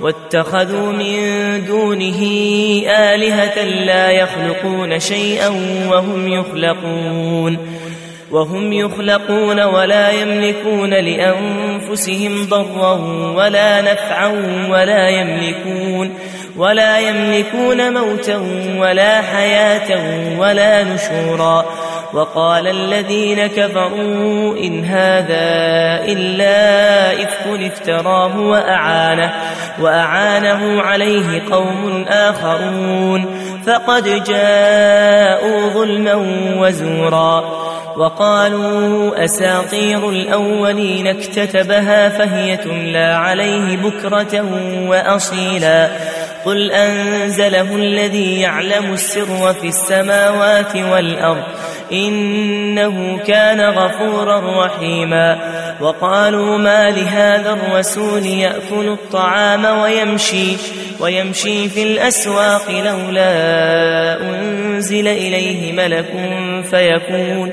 واتخذوا من دونه آلهة لا يخلقون شيئا وهم يخلقون وهم يخلقون ولا يملكون لأنفسهم ضرا ولا نفعا ولا يملكون ولا يملكون موتا ولا حياة ولا نشورا وقال الذين كفروا إن هذا إلا إفك افتراه وأعانه وأعانه عليه قوم آخرون فقد جاءوا ظلما وزورا وقالوا أساطير الأولين اكتتبها فهي تملى عليه بكرة وأصيلا. قل أنزله الذي يعلم السر في السماوات والأرض إنه كان غفورا رحيما. وقالوا ما لهذا الرسول يأكل الطعام ويمشي ويمشي في الأسواق لولا أنزل إليه ملك فيكون.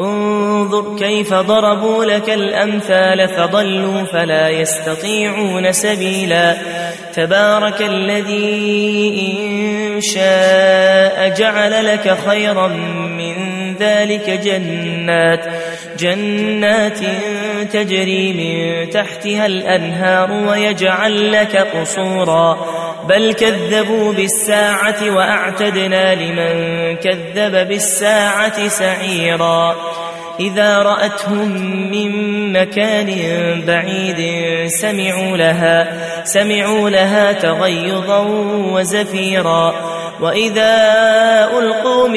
انظر كيف ضربوا لك الأمثال فضلوا فلا يستطيعون سبيلا. تبارك الذي إن شاء جعل لك خيرا من ذلك جنات جنات تجري من تحتها الأنهار ويجعل لك قصورا. بل كذبوا بالساعة وأعتدنا لمن كذب بالساعة سعيرا. إذا رأتهم من مكان بعيد سمعوا لها سمعوا لها تغيظا وزفيرا. وإذا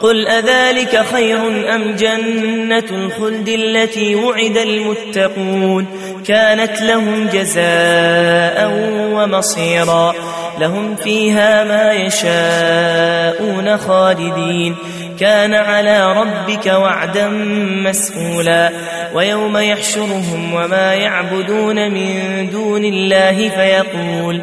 قل أذلك خير أم جنة الخلد التي وعد المتقون كانت لهم جزاء ومصيرا لهم فيها ما يشاءون خالدين كان على ربك وعدا مسئولا ويوم يحشرهم وما يعبدون من دون الله فيقول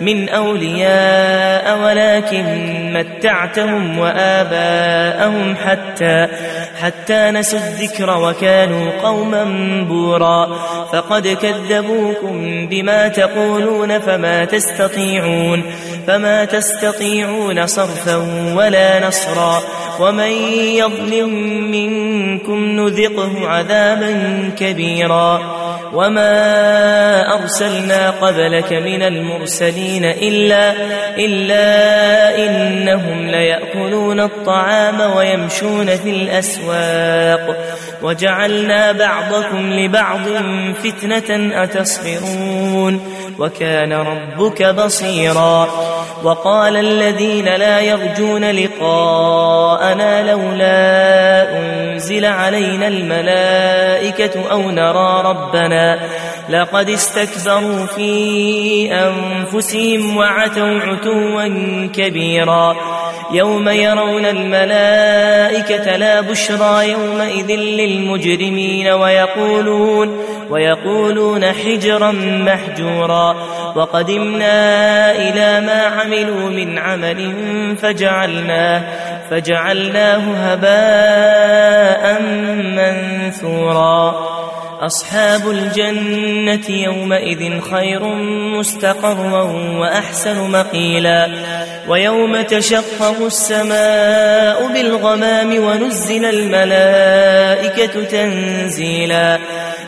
من أولياء ولكن متعتهم وآباءهم حتى حتى نسوا الذكر وكانوا قوما بورا. فقد كذبوكم بما تقولون فما تستطيعون فما تستطيعون صرفا ولا نصرا. ومن يظلم منكم نذقه عذابا كبيرا وما أرسلنا قبلك من المرسلين إلا, إلا إنهم ليأكلون الطعام ويمشون في الأسواق وجعلنا بعضكم لبعض فتنة أتصبرون وكان ربك بصيرا. وقال الذين لا يرجون لقاءنا لولا أنزل علينا الملائكة أو نرى ربنا. لقد استكبروا في أنفسهم وعتوا عتوا كبيرا. يوم يرون الملائكة لا بشرى يومئذ للمجرمين ويقولون ويقولون حجرا محجورا. وقدمنا إلى ما عملوا من عمل فجعلناه فجعلناه هباء منثورا. أصحاب الجنة يومئذ خير مستقرا وأحسن مقيلا. ويوم تشقق السماء بالغمام ونزل الملائكة تنزيلا.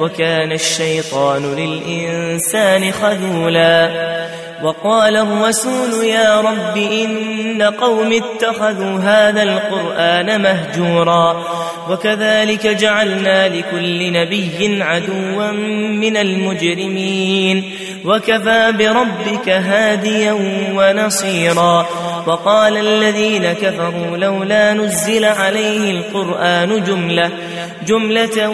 وكان الشيطان للإنسان خذولا. وقال الرسول يا رب إن قوم اتخذوا هذا القرآن مهجورا. وكذلك جعلنا لكل نبي عدوا من المجرمين. وكفى بربك هاديا ونصيرا. وقال الذين كفروا لولا نزل عليه القرآن جملة جملة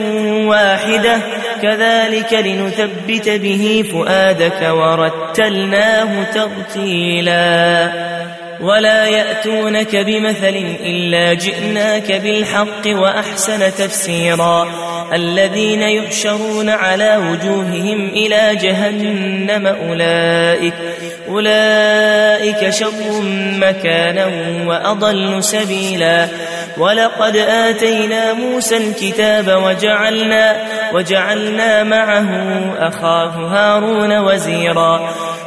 واحدة كذلك لنثبت به فؤادك ورتلناه ترتيلا. ولا يأتونك بمثل إلا جئناك بالحق وأحسن تفسيرا الذين يحشرون على وجوههم إلى جهنم أولئك أولئك شر مكانا وأضل سبيلا ولقد آتينا موسى الكتاب وجعلنا وجعلنا معه أخاه هارون وزيرا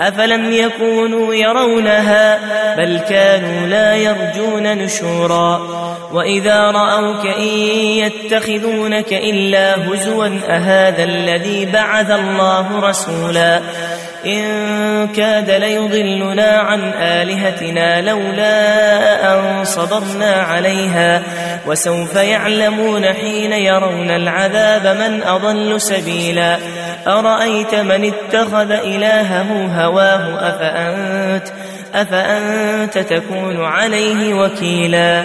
أفلم يكونوا يرونها بل كانوا لا يرجون نشورا. وإذا رأوك إن يتخذونك إلا هزوا أهذا الذي بعث الله رسولا. إن كاد ليضلنا عن آلهتنا لولا أن صبرنا عليها وسوف يعلمون حين يرون العذاب من أضل سبيلا أرأيت من اتخذ إلهه هواه أفأنت أفأنت تكون عليه وكيلا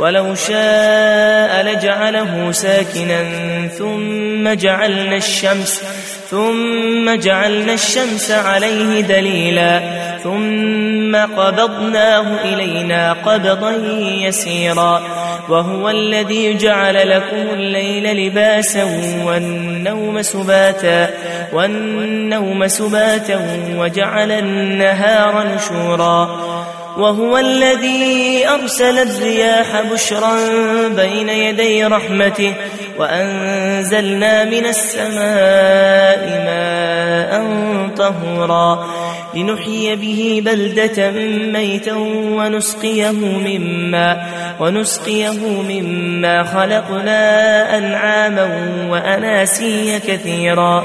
ولو شاء لجعله ساكنا ثم جعلنا الشمس ثم جعلنا الشمس عليه دليلا ثم قبضناه إلينا قبضا يسيرا وهو الذي جعل لكم الليل لباسا والنوم سباتا والنوم سباتا وجعل النهار نشورا وهو الذي أرسل الرياح بشرا بين يدي رحمته وأنزلنا من السماء ماء طهورا لنحيي به بلدة ميتا ونسقيه مما ونسقيه مما خلقنا أنعاما وأناسيا كثيرا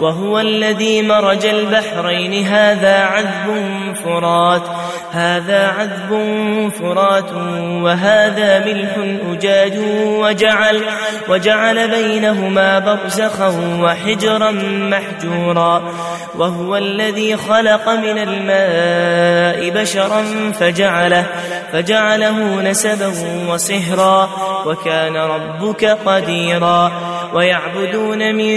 وهو الذي مرج البحرين. هذا عذب فرات هذا عذب فرات وهذا ملح أجاج. وجعل, وجعل بينهما برزخا وحجرا محجورا. وهو الذي خلق من الماء بشرا فجعله, فجعله نسبا وصهرا وكان ربك قديرا. ويعبدون من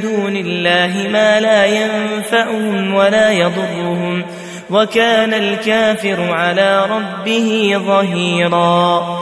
دون الله ما لا ينفعهم ولا يضرهم وكان الكافر على ربه ظهيرا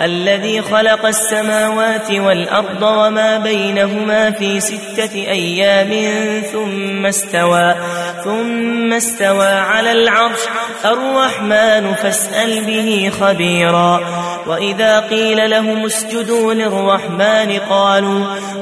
الذي خلق السماوات والأرض وما بينهما في ستة أيام ثم استوى ثم استوى على العرش الرحمن فاسأل به خبيرا. وإذا قيل لهم اسجدوا للرحمن قالوا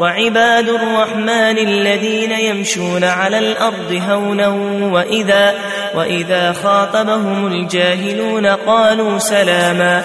وعباد الرحمن الذين يمشون على الأرض هونا وإذا, وإذا خاطبهم الجاهلون قالوا سلاما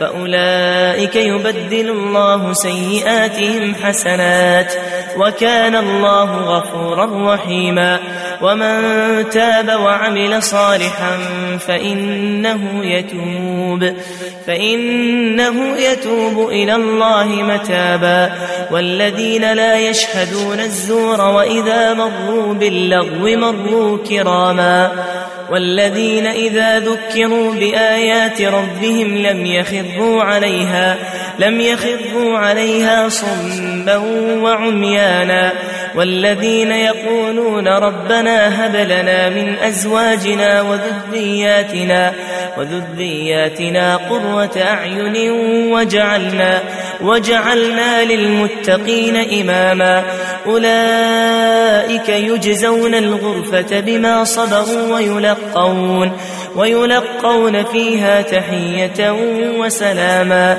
فأولئك يبدل الله سيئاتهم حسنات وكان الله غفورا رحيما ومن تاب وعمل صالحا فإنه يتوب فإنه يتوب إلى الله متابا والذين لا يشهدون الزور وإذا مروا باللغو مروا كراما والذين إذا ذكروا بآيات ربهم لم يخروا عليها لم يخروا عليها صما وعميانا والذين يقولون ربنا هب لنا من أزواجنا وذرياتنا وذرياتنا قرة أعين وجعلنا وجعلنا للمتقين إماما أولئك يجزون الغرفة بما صبروا ويلقون ويلقون فيها تحية وسلاما